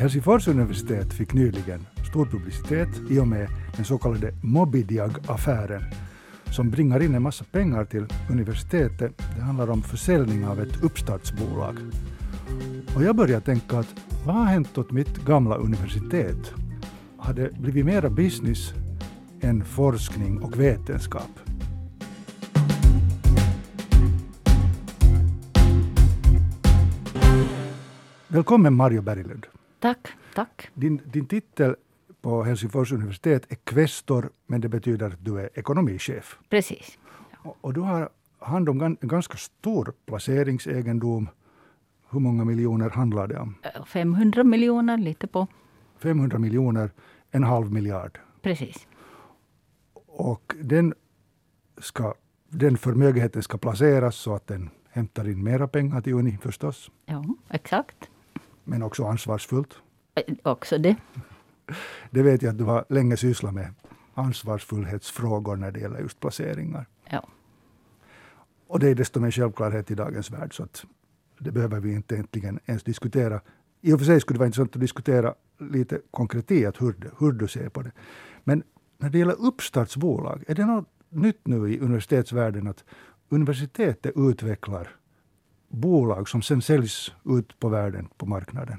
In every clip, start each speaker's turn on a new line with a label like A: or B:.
A: Helsingfors universitet fick nyligen stor publicitet i och med den så kallade Mobidiag-affären som bringar in en massa pengar till universitetet. Det handlar om försäljning av ett uppstartsbolag. Och jag börjar tänka att vad har hänt åt mitt gamla universitet? Har det blivit mera business än forskning och vetenskap? Välkommen Mario Berglund.
B: Tack, tack.
A: Din, din titel på Helsingfors universitet är kvestor, men det betyder att du är ekonomichef.
B: Precis.
A: Och, och du har hand om gan, ganska stor placeringsegendom. Hur många miljoner handlar det om?
B: 500 miljoner, lite på.
A: 500 miljoner, en halv miljard.
B: Precis.
A: Och den, ska, den förmögenheten ska placeras så att den hämtar in mera pengar till Uni förstås.
B: Ja, exakt.
A: Men också ansvarsfullt.
B: Också det.
A: Det vet jag att du har länge sysslat med. Ansvarsfullhetsfrågor när det gäller just placeringar.
B: Ja.
A: Och det är desto mer självklarhet i dagens värld så att det behöver vi inte egentligen ens diskutera. I och för sig skulle det vara intressant att diskutera lite konkret hur, det- hur du ser på det. Men när det gäller uppstartsbolag, är det något nytt nu i universitetsvärlden att universitetet utvecklar bolag som sen säljs ut på världen, på marknaden?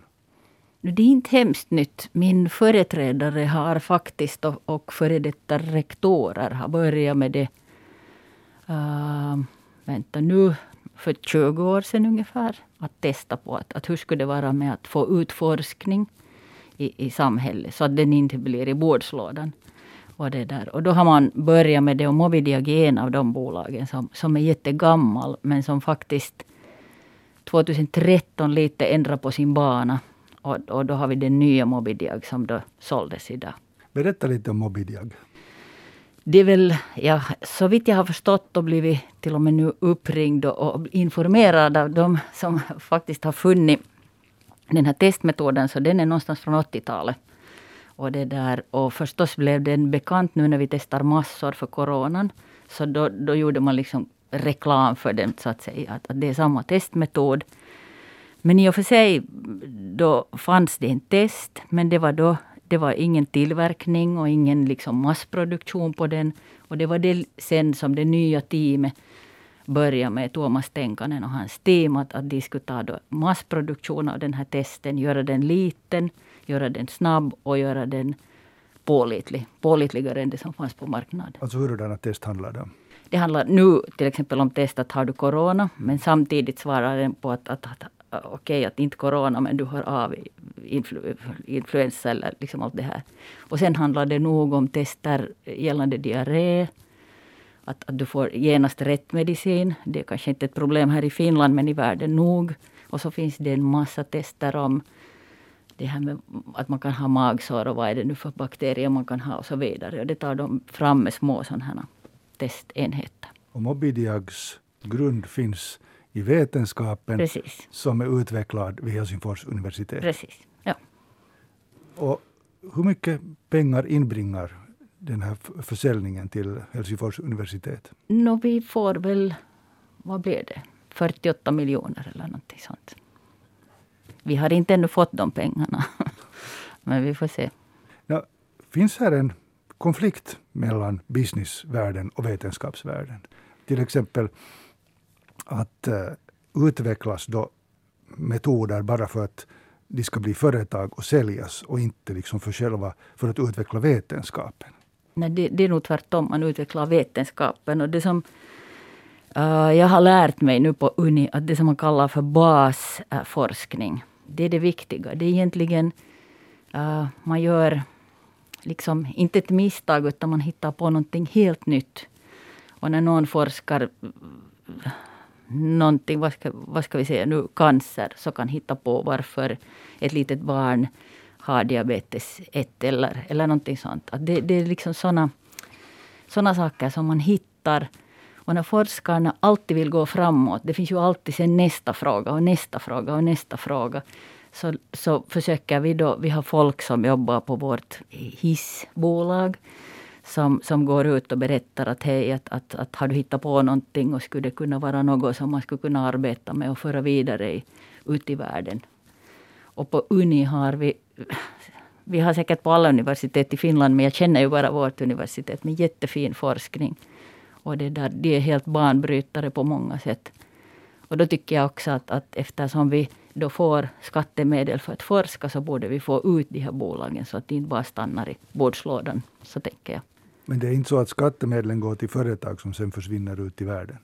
B: Det är inte hemskt nytt. Min företrädare har faktiskt, och, och före detta rektorer har börjat med det. Uh, vänta nu, för 20 år sedan ungefär. Att testa på att, att hur skulle det vara med att få ut forskning i, i samhället. Så att den inte blir i bordslådan. Och, det där. och då har man börjat med det. Och Movidiag är en av de bolagen som, som är jättegammal. Men som faktiskt 2013 lite ändrade på sin bana. Och, och då har vi den nya Mobidiag som då såldes idag.
A: Berätta lite om Mobidiag.
B: Det är väl, ja, så vitt jag har förstått och blivit till och med nu uppringd och, och informerad av de som faktiskt har funnit den här testmetoden. Så den är någonstans från 80-talet. Och, det där, och förstås blev den bekant nu när vi testar massor för coronan. Så då, då gjorde man liksom reklam för den så att säga. Att, att det är samma testmetod. Men i och för sig då fanns det en test. Men det var då det var ingen tillverkning och ingen liksom massproduktion på den. Och det var det sen som det nya teamet började med Tuomas Tenkanen och hans team att, att de skulle ta då massproduktion av den här testen, göra den liten, göra den snabb och göra den pålitlig. Pålitligare än det som fanns på marknaden.
A: Alltså hurdana test handlar det om?
B: Det handlar nu till exempel om test att har du corona, men samtidigt svarar den på att, att, att okej, att inte corona, men du har av influ, influensa eller liksom allt det här. Och sen handlar det nog om tester gällande diarré. Att, att du får genast rätt medicin. Det är kanske inte ett problem här i Finland, men i världen nog. Och så finns det en massa tester om det här med att man kan ha magsår och vad är det nu för bakterier man kan ha och så vidare. Och det tar de fram med små sådana här testenheter.
A: Och Mobidiags grund finns i vetenskapen
B: Precis.
A: som är utvecklad vid Helsingfors universitet.
B: Precis. Ja.
A: Och hur mycket pengar inbringar den här försäljningen till Helsingfors universitet?
B: Nå, vi får väl, vad blir det, 48 miljoner eller någonting sånt. Vi har inte ännu fått de pengarna. Men vi får se.
A: Ja, finns här en konflikt mellan businessvärlden och vetenskapsvärlden? Till exempel att eh, utvecklas då metoder bara för att de ska bli företag och säljas och inte liksom för själva för att utveckla vetenskapen.
B: Nej, det, det är nog tvärtom. Man utvecklar vetenskapen. Och det som eh, jag har lärt mig nu på Uni, att det som man kallar för basforskning, det är det viktiga. Det är egentligen, uh, man gör liksom inte ett misstag, utan man hittar på någonting helt nytt. Och när någon forskar någonting, vad ska, vad ska vi säga nu, cancer, så kan hitta på varför ett litet barn har diabetes 1 eller, eller någonting sånt. Att det, det är liksom såna, såna saker som man hittar. Och när forskarna alltid vill gå framåt, det finns ju alltid sen nästa fråga och nästa fråga och nästa fråga. Så, så försöker vi då, vi har folk som jobbar på vårt hissbolag som, som går ut och berättar att hej, att, att, att har du hittat på någonting och skulle det kunna vara något som man skulle kunna arbeta med och föra vidare i, ut i världen. Och på Uni har vi, vi har säkert på alla universitet i Finland, men jag känner ju bara vårt universitet med jättefin forskning. Och det där, de är helt banbrytare på många sätt. Och då tycker jag också att, att eftersom vi då får skattemedel för att forska så borde vi få ut de här bolagen så att de inte bara stannar i bordslådan. Så tänker jag.
A: Men det är inte så att skattemedlen går till företag som sen försvinner ut i världen?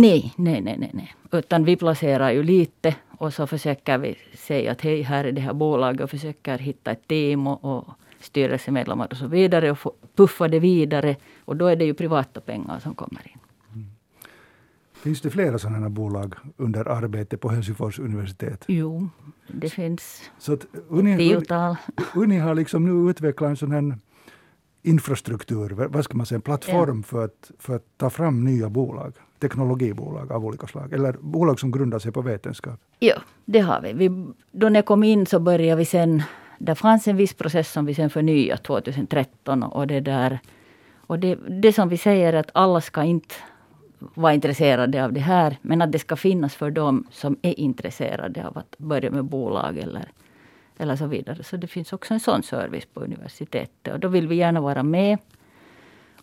B: Nej, nej, nej, nej, nej. Utan vi placerar ju lite och så försöker vi säga att hej, här är det här bolaget och försöker hitta ett team och, och styrelsemedlemmar och så vidare och puffa det vidare. Och då är det ju privata pengar som kommer in. Mm.
A: Finns det flera sådana bolag under arbete på Helsingfors universitet?
B: Jo, det finns
A: så att Uni,
B: tiotal.
A: Uni har liksom nu utvecklat en sån här infrastruktur, vad ska man säga, en plattform ja. för, att, för att ta fram nya bolag, teknologibolag av olika slag, eller bolag som grundar sig på vetenskap?
B: Ja, det har vi. vi då när jag kom in så började vi sen, det fanns en viss process som vi sen förnyade 2013 och det där och det, det som vi säger är att alla ska inte vara intresserade av det här, men att det ska finnas för dem som är intresserade av att börja med bolag eller eller så vidare. Så det finns också en sån service på universitetet. Och då vill vi gärna vara med.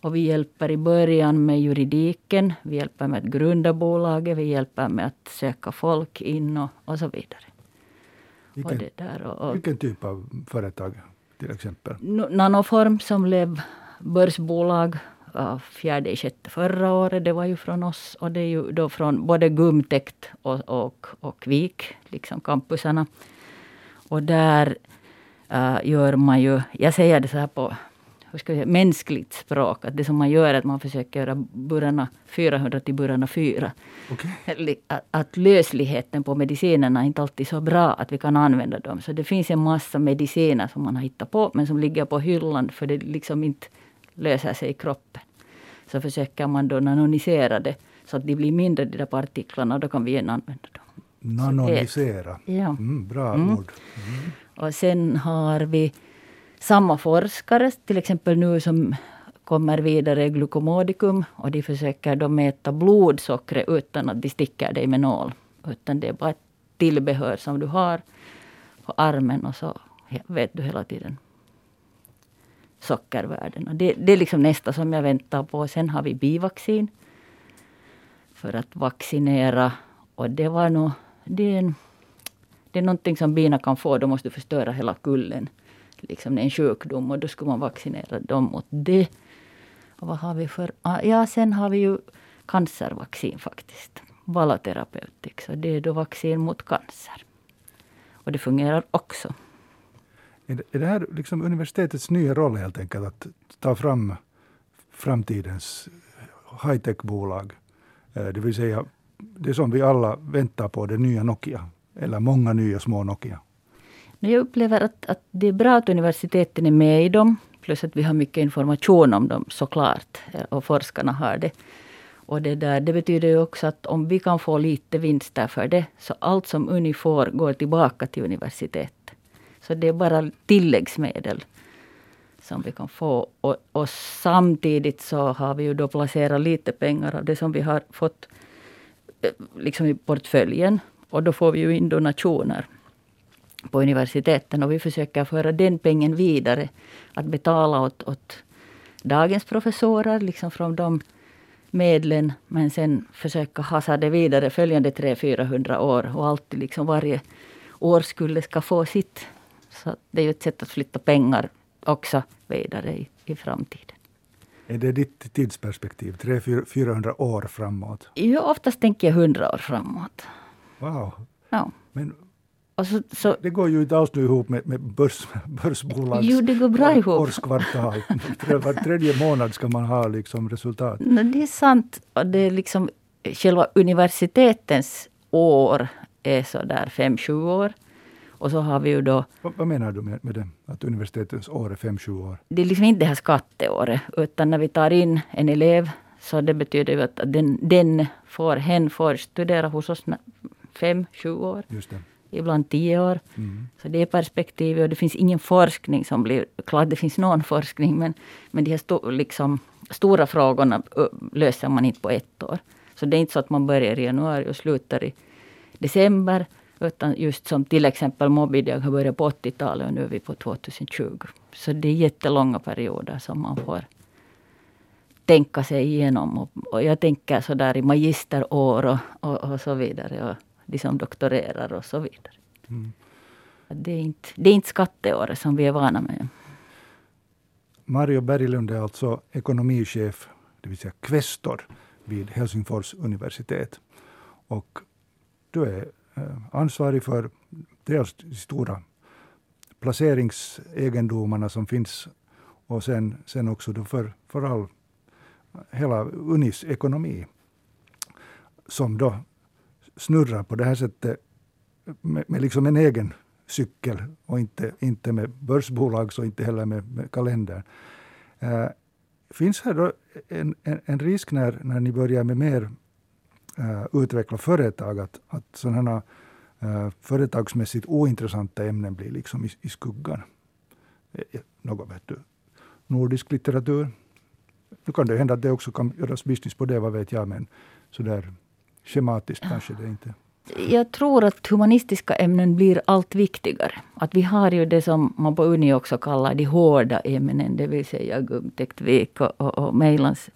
B: Och vi hjälper i början med juridiken. Vi hjälper med att grunda bolaget. Vi hjälper med att söka folk in och, och så vidare.
A: Vilken, och där, och, och, vilken typ av företag till exempel?
B: Nanoform som blev börsbolag fjärde i sjätte förra året. Det var ju från oss. Och det är ju då från både Gumtekt och, och, och Vik, liksom campusarna. Och där uh, gör man ju, jag säger det så här på hur ska jag säga, mänskligt språk. Att det som man gör är att man försöker göra burarna 400 till burarna 4. Okay. Att, att lösligheten på medicinerna är inte alltid så bra att vi kan använda dem. Så det finns en massa mediciner som man har hittat på men som ligger på hyllan för det liksom inte löser sig i kroppen. Så försöker man då nanonisera det så att de blir mindre de där partiklarna och då kan vi igen använda dem.
A: Nanonisera.
B: Ja.
A: Mm, bra mm. ord.
B: Mm. Och sen har vi samma forskare, till exempel nu som kommer vidare glukomodicum och de försöker då mäta blodsockret utan att de sticker dig med nål. Utan det är bara ett tillbehör som du har på armen och så vet du hela tiden sockervärdena. Det, det är liksom nästa som jag väntar på. Sen har vi bivaccin. För att vaccinera. Och det var nog det är, en, det är någonting som bina kan få. Då måste du förstöra hela kullen. Liksom en sjukdom och då skulle man vaccinera dem mot det. Och vad har vi för... Ja, sen har vi ju cancervaccin faktiskt. Valaterapeutik, Så det är då vaccin mot cancer. Och det fungerar också.
A: Är det, är det här liksom universitetets nya roll helt enkelt? Att ta fram framtidens high-tech-bolag? Eh, det vill säga det som vi alla väntar på, det nya Nokia. Eller många nya små Nokia.
B: Jag upplever att, att det är bra att universiteten är med i dem. Plus att vi har mycket information om dem såklart. Eh, och forskarna har det. Och det, där, det betyder ju också att om vi kan få lite vinster för det, så allt som Uni får går tillbaka till universitetet. Så det är bara tilläggsmedel som vi kan få. Och, och samtidigt så har vi ju då placerat lite pengar av det som vi har fått eh, liksom i portföljen. Och då får vi ju in donationer på universiteten och vi försöker föra den pengen vidare. Att betala åt, åt dagens professorer, liksom från de medlen. Men sen försöka hasa det vidare följande 300-400 år och alltid liksom varje årskulle ska få sitt. Så det är ju ett sätt att flytta pengar också vidare i, i framtiden.
A: Är det ditt tidsperspektiv? 300-400 år framåt?
B: Jo, oftast tänker jag 100 år framåt.
A: Wow.
B: Ja.
A: Men
B: så, så,
A: det går ju inte alls nu ihop med, med börs, börsbolags
B: jo, det går bra ihop.
A: årskvartal. Var tredje månad ska man ha liksom resultat.
B: No, det är sant. Och det är liksom, själva universitetens år är så där 5-7 år. Och så har vi ju då...
A: Vad, vad menar du med, med det? Att universitetens år är fem, sju år?
B: Det är liksom inte det här skatteåret. Utan när vi tar in en elev så det betyder ju att den, den får, hen får studera hos oss fem, sju år.
A: Just det.
B: Ibland tio år. Mm. Så det är perspektivet och det finns ingen forskning som blir... Klart det finns någon forskning men, men de här sto, liksom, stora frågorna löser man inte på ett år. Så det är inte så att man börjar i januari och slutar i december. Utan just som till exempel Mobidiag har börjat på 80-talet och nu är vi på 2020. Så det är jättelånga perioder som man får tänka sig igenom. Och, och jag tänker sådär i magisterår och, och, och, så vidare. Och de som doktorerar och så vidare. Mm. Det, är inte, det är inte skatteåret som vi är vana med.
A: Mario Berglund är alltså ekonomichef, det vill säga kvestor, vid Helsingfors universitet. Och du är eh, ansvarig för dels de stora placeringsegendomarna som finns och sen, sen också för, för all, hela Unis ekonomi som då snurrar på det här sättet med, med liksom en egen cykel och inte, inte med börsbolag och inte heller med, med kalendern. Uh, eh, finns här då en, en, en, risk när, när ni börjar med mer uh, utveckla företag att, att sådana uh, företagsmässigt ointressanta ämnen blir liksom i, i skuggan? Något vet du, nordisk litteratur. Nu kan det hända att det också kan göras business på det, vad vet jag, men sådär schematiskt kanske det inte
B: jag tror att humanistiska ämnen blir allt viktigare. Att vi har ju det som man på Uni också kallar de hårda ämnen, det vill säga gubbteknik och, och, och Mejlans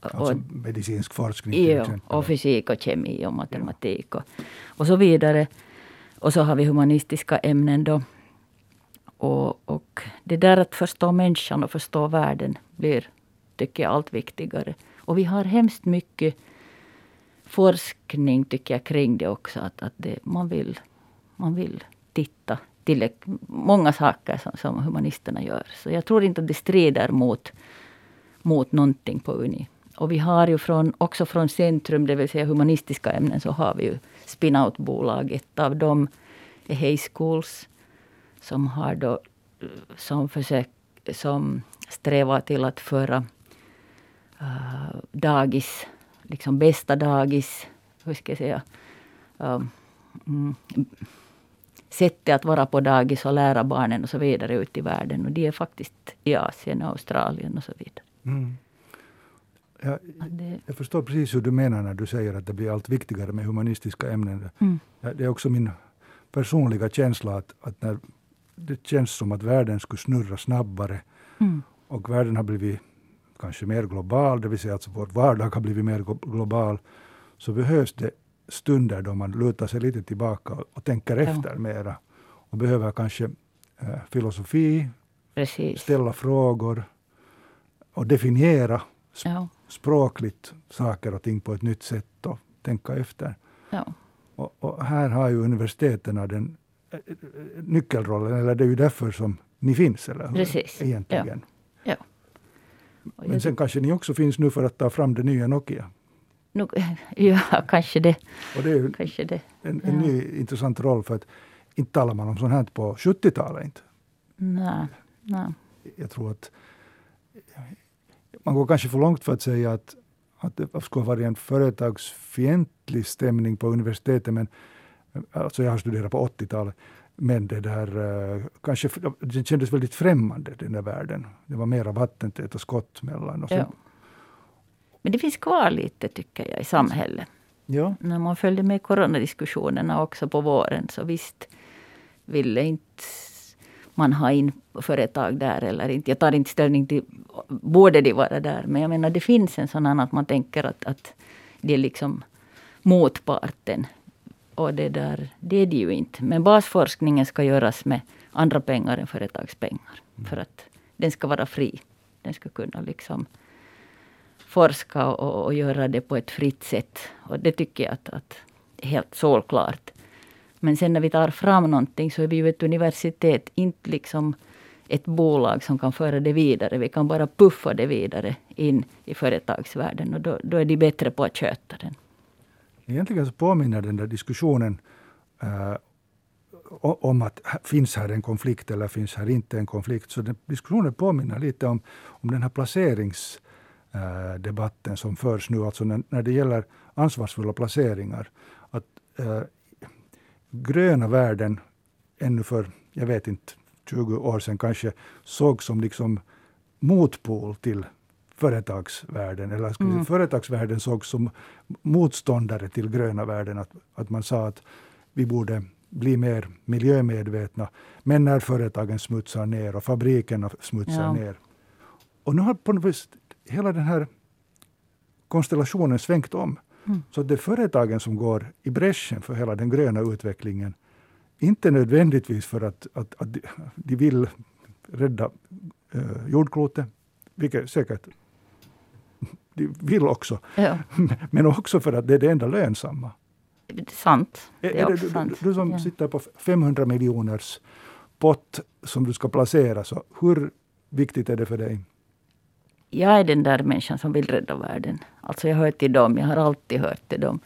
A: Alltså medicinsk forskning till
B: ja, exempel. och fysik och kemi och matematik och, och så vidare. Och så har vi humanistiska ämnen då. Och, och det där att förstå människan och förstå världen blir, tycker jag, allt viktigare. Och vi har hemskt mycket forskning tycker jag kring det också. Att, att det, man, vill, man vill titta till många saker som, som humanisterna gör. Så jag tror inte att det strider mot, mot någonting på Uni. Och vi har ju från, också från Centrum, det vill säga humanistiska ämnen, så har vi ju spin-out-bolag. Ett av dem är Hay Schools som har då som, försök, som strävar till att föra uh, dagis liksom bästa dagis, hur ska jag säga, um, mm, sättet att vara på dagis och lära barnen och så vidare ut i världen. Och de är faktiskt i Asien och Australien och så vidare. Mm.
A: Ja, jag förstår precis hur du menar när du säger att det blir allt viktigare med humanistiska ämnen. Mm. Det är också min personliga känsla att, att när det känns som att världen skulle snurra snabbare mm. och världen har blivit kanske mer global, det vill säga att vår vardag har blivit mer global, så behövs det stunder då man lutar sig lite tillbaka och, tänker efter ja. mera. Och behöver kanske eh, filosofi,
B: Precis.
A: ställa frågor och definiera sp ja. språkligt saker och ting på ett nytt sätt och tänka efter.
B: Ja.
A: Och, och, här har ju universiteten den äh, nyckelrollen, eller det är ju därför som ni finns, eller hur?
B: Precis.
A: Egentligen.
B: Ja. ja.
A: Men sen kanske ni också finns nu för att ta fram det nya Nokia?
B: Nu, ja, kanske det.
A: Och det är
B: kanske det.
A: En, en ja. ny intressant roll för att inte talar man om sånt här på 70-talet. Inte.
B: Nej, nej.
A: Jag tror att man går kanske för långt för att säga att, att det skulle ha varit en företagsfientlig stämning på universitetet. Men alltså jag har studerat på 80-talet. Men det där, eh, kanske, det kändes väldigt främmande, den där världen. Det var mera vattentäta skott mellan. Och
B: ja. Men det finns kvar lite, tycker jag, i samhället.
A: Ja.
B: När man följde med coronadiskussionerna också på våren, så visst ville inte man ha in företag där eller inte. Jag tar inte ställning till, borde de vara där? Men jag menar, det finns en sån att man tänker att, att det är liksom motparten och det, där, det är det ju inte. Men basforskningen ska göras med andra pengar än företagspengar. Mm. För att den ska vara fri. Den ska kunna liksom forska och, och göra det på ett fritt sätt. Och det tycker jag att, att är helt solklart. Men sen när vi tar fram någonting så är vi ju ett universitet, inte liksom ett bolag som kan föra det vidare. Vi kan bara puffa det vidare in i företagsvärlden och då, då är de bättre på att sköta den.
A: Egentligen så påminner den där diskussionen eh, om att finns här en konflikt eller finns här inte en konflikt. Så den diskussionen påminner lite om, om den här placeringsdebatten som förs nu. Alltså när, när det gäller ansvarsfulla placeringar. Att eh, gröna värden ännu för, jag vet inte, 20 år sedan kanske såg som liksom motpol till företagsvärlden, eller skulle mm. företagsvärlden sågs som motståndare till gröna värden. Att, att man sa att vi borde bli mer miljömedvetna. Men när företagen smutsar ner och fabrikerna smutsar
B: Ja.
A: ner. Och nu har på något vis hela den här konstellationen svängt om.
B: Mm.
A: Så det är företagen som går i bräschen för hela den gröna utvecklingen. Inte nödvändigtvis för att, att, att de, vill rädda eh, jordklotet, vilket säkert vill också.
B: Ja,
A: Men också för att det är det enda lönsamma.
B: det är sant. Det
A: är
B: är
A: det, du,
B: sant.
A: du som
B: Ja.
A: sitter på 500 miljoners pott som du ska placera, så hur viktigt är det för dig?
B: Jag är den där människan som vill rädda världen. Alltså jag hör till dem, jag har alltid hört till dem.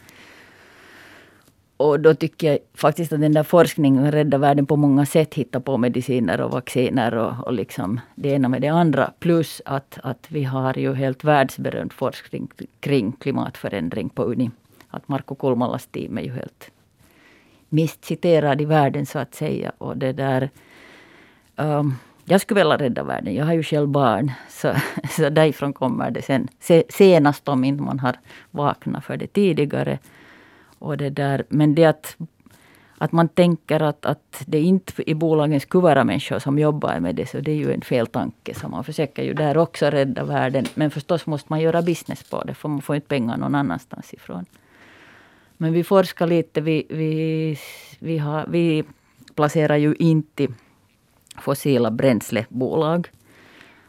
B: Och då tycker jag faktiskt att den där forskningen räddar världen på många sätt. Hitta på mediciner och vacciner och, och liksom det ena med det andra. Plus att, att vi har ju helt världsberömd forskning kring klimatförändring på Uni. Att Marko Kulmalas team är ju helt mest citerad i världen så att säga. Och det där... Um, jag skulle vilja rädda världen. Jag har ju själv barn. Så, så därifrån kommer det sen. Se, senast om inte man har vaknat för det tidigare. Och det där. Men det att, att man tänker att, att det inte i bolagen skulle vara människor som jobbar med det. Så det är ju en fel tanke. Så man försöker ju där också rädda världen. Men förstås måste man göra business på det. För man får inte pengar någon annanstans ifrån. Men vi forskar lite. Vi, vi, vi, har, vi placerar ju inte fossila bränslebolag.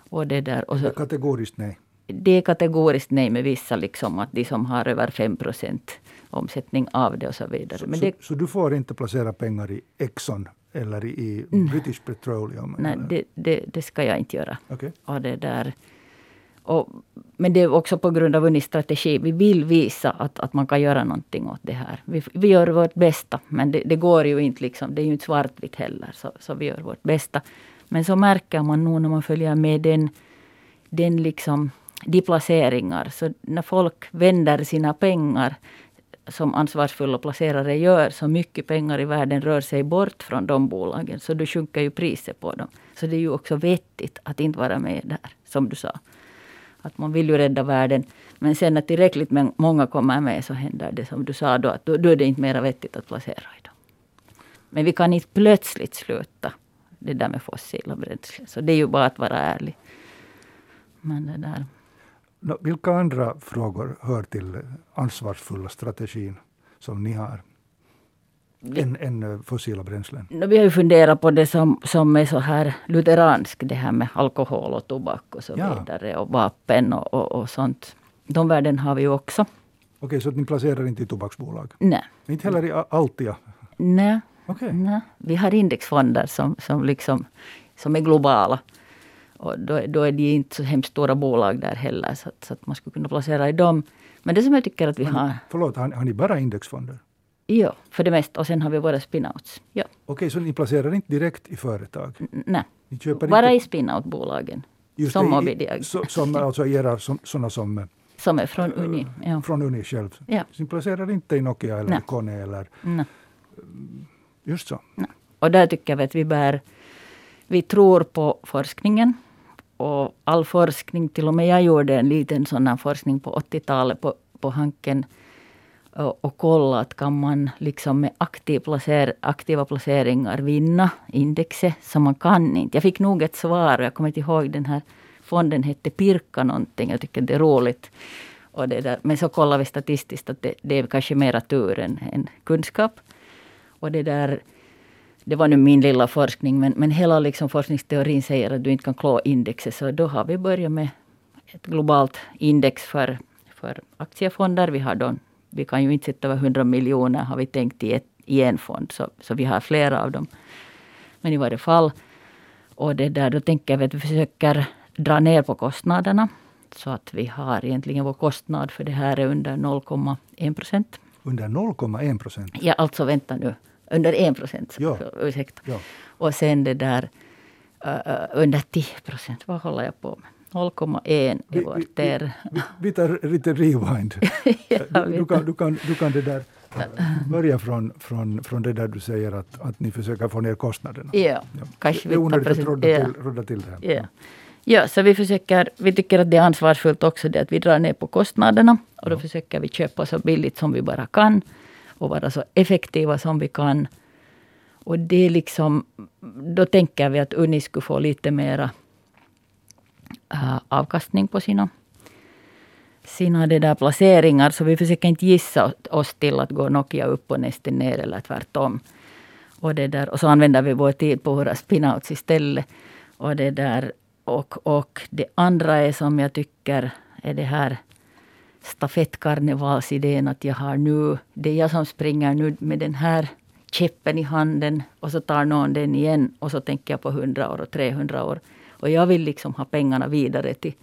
B: Och det där. Och så,
A: Kategoriskt nej
B: det är kategoriskt nej med vissa, liksom att de som har över 5% omsättning av det och så vidare.
A: Så,
B: Men
A: så,
B: det,
A: så du får inte placera pengar i Exxon eller i British Petroleum?
B: nej, det, det, det ska jag inte göra.
A: Okej.
B: Och det där. Och, men det är också på grund av Unis strategi. Vi vill visa att, att man kan göra någonting åt det här. Vi, vi gör vårt bästa. Men det, det går ju inte liksom. Det är ju inte svartvitt heller. Så, så vi gör vårt bästa. Men så märker man nog när man följer med den, den liksom, de placeringar. Så när folk vänder sina pengar som ansvarsfulla placerare gör, så mycket pengar i världen rör sig bort från de bolagen. Så då sjunker ju priset på dem. Så det är ju också vettigt att inte vara med där, som du sa. Att man vill ju rädda världen. Men sen när tillräckligt många kommer med så händer det som du sa då, att då, då är det inte mer vettigt att placera i dem. Men vi kan inte plötsligt sluta det där med fossila bränslen. Så det är ju bara att vara ärlig. Men det där.
A: Nå, vilka andra frågor hör till ansvarsfulla strategin som ni har? Än, än eh, fossila bränslen?
B: No, vi har ju funderat på det som, som är så här lutheranskt, det här med alkohol och tobak och så
A: Ja.
B: vidare. Och vapen och, och, och sånt. De värden har vi ju också.
A: Okej, så att ni placerar inte i tobaksbolag?
B: Nej.
A: Inte heller i Altia?
B: Nej.
A: Okej.
B: Nej. Vi har indexfonder som, som, liksom, som är globala. Och då, då är de inte så hemskt stora bolag där heller. Så att, så att man skulle kunna placera i dem. Men det som jag tycker att vi har.
A: Förlåt, har, har ni bara indexfonder?
B: Ja, för det mesta. Och sen har vi våra spinouts. Ja.
A: Okej, så ni placerar inte direkt i företag?
B: Nej. Bara
A: inte,
B: i spinout-bolagen.
A: just
B: som Mobidiag.
A: som, alltså era, som, sådana som eh,
B: Som är från Uni. Ja.
A: från Uni själv?
B: Ja.
A: Så ni placerar inte i Nokia eller
B: Nej.
A: Kone eller
B: Nej.
A: just så?
B: Och där tycker vi att vi bär... Vi tror på forskningen. Och all forskning, till och med jag gjorde en liten sån här forskning på 80-talet på, på Hanken. Och, och kolla att kan man liksom med aktiv placer, aktiva placeringar vinna indexet. Så man kan inte. Jag fick nog ett svar och jag kommer inte ihåg den här fonden hette Pirka någonting. Jag tycker det är roligt. Och det där. Men så kollar vi statistiskt att det, det är kanske mera tur än, än kunskap. Och det där det var nu min lilla forskning, men, men hela liksom forskningsteorin säger att du inte kan klå indexet. Så då har vi börjat med ett globalt index för, för aktiefonder. Vi, har då, vi kan ju inte sätta över 100 miljoner har vi tänkt i, ett, i en fond, så, så vi har flera av dem. Men i varje fall, och det där, då tänker vi att vi försöker dra ner på kostnaderna. Så att vi har egentligen vår kostnad för det här är under 0,1 procent.
A: Under 0,1 procent?
B: Ja, alltså vänta nu. Under 1 procent.
A: Ja.
B: Ursäkta.
A: Ja.
B: Och sen det där uh, under 10 procent. Vad håller jag på med? 0,1 är
A: Vi-
B: vårt
A: vi-. Vi, tar lite rewind.
B: Jag
A: du, du, kan, du, kan, du kan det där börja från, från, från det där du säger att, att ni försöker få ner kostnaderna.
B: Ja,
A: Ja.
B: kanske
A: det är onödigt att rodda
B: ja.
A: till, rodda till det här.
B: Ja. ja, så vi försöker, vi tycker att det är ansvarsfullt också det att vi drar ner på kostnaderna. Och då försöker vi köpa så billigt som vi bara kan och vara så effektiva som vi kan. Och det är liksom, då tänker vi att Uni skulle få lite mera äh, avkastning på sina, sina det där placeringar. Så vi försöker inte gissa oss till att gå Nokia upp och nästan ner eller tvärtom. Och, det där, och så använder vi vår tid på våra spinouts istället. Och, det där, och, och det andra är som jag tycker är det här stafettkarnevalsidén att jag har nu, det är jag som springer nu med den här käppen i handen och så tar någon den igen och så tänker jag på 100 år och 300 år. Och jag vill liksom ha pengarna vidare till,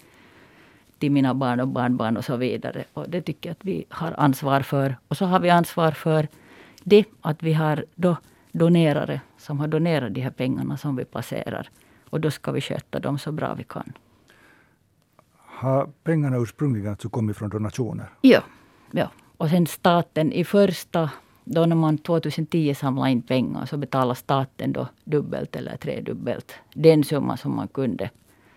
B: till mina barn och barnbarn och så vidare. Och det tycker jag att vi har ansvar för. Och så har vi ansvar för det att vi har då donerare som har donerat de här pengarna som vi placerar. Och då ska vi sköta dem så bra vi kan.
A: Har pengarna ursprungligen alltså kommit från donationer?
B: Ja. ja. Och sen staten i första, då när man 2010 samlade in pengar så betalade staten då dubbelt eller tredubbelt den summa som man kunde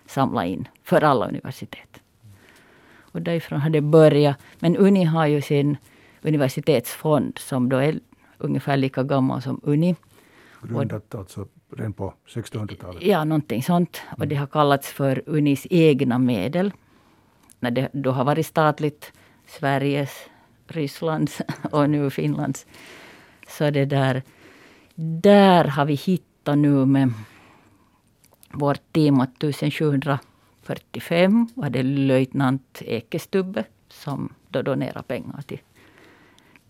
B: samla in för alla universitet. Och därifrån har det börjat. Men Uni har ju sin universitetsfond som då är ungefär lika gammal som Uni.
A: Grundat alltså redan på 1600-talet?
B: Ja, någonting sånt. Och det har kallats för Unis egna medel. När det då har varit statligt, Sveriges, Rysslands och nu Finlands. Så det där, där har vi hittat nu med vårt team att 1745 var det löjtnant Ekestubbe som då donerade pengar till,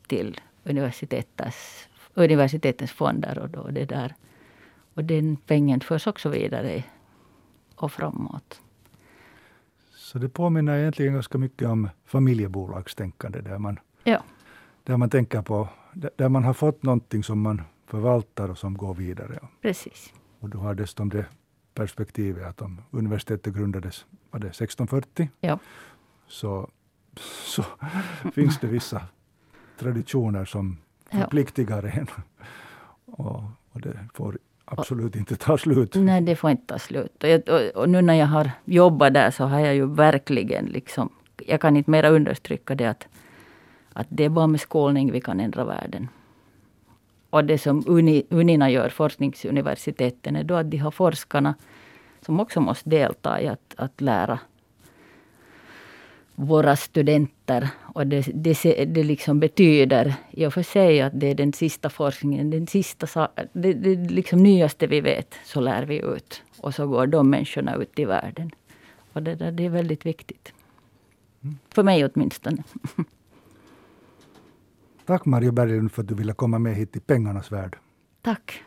B: till universitetets, universitetens fonder. Och, då det där. och den pengen förs också vidare och framåt.
A: Så det påminner egentligen ganska mycket om familjebolagstänkande där man,
B: ja.
A: där man tänker på, där man har fått någonting som man förvaltar och som går vidare.
B: Precis.
A: Och du har dessutom det perspektivet att om universitetet grundades var det 1640,
B: ja.
A: så, så finns det vissa traditioner som förpliktigar en. Och, och det får absolut inte ta slut.
B: Nej, det får inte ta slut. Och, jag, och, och, nu när jag har jobbat där så har jag ju verkligen liksom, jag kan inte mera understryka det att, att det är bara med skolning vi kan ändra världen. Och det som uni, Unina gör, forskningsuniversiteten, är då att de har forskarna som också måste delta i att, att lära våra studenter. Och det, det, det liksom betyder i och för sig att det är den sista forskningen, den sista, det, det liksom nyaste vi vet, så lär vi ut. Och så går de människorna ut i världen. Och det, där, det är väldigt viktigt. Mm. För mig åtminstone.
A: Tack Maria Berglund för att du ville komma med hit till Pengarnas värld.
B: Tack.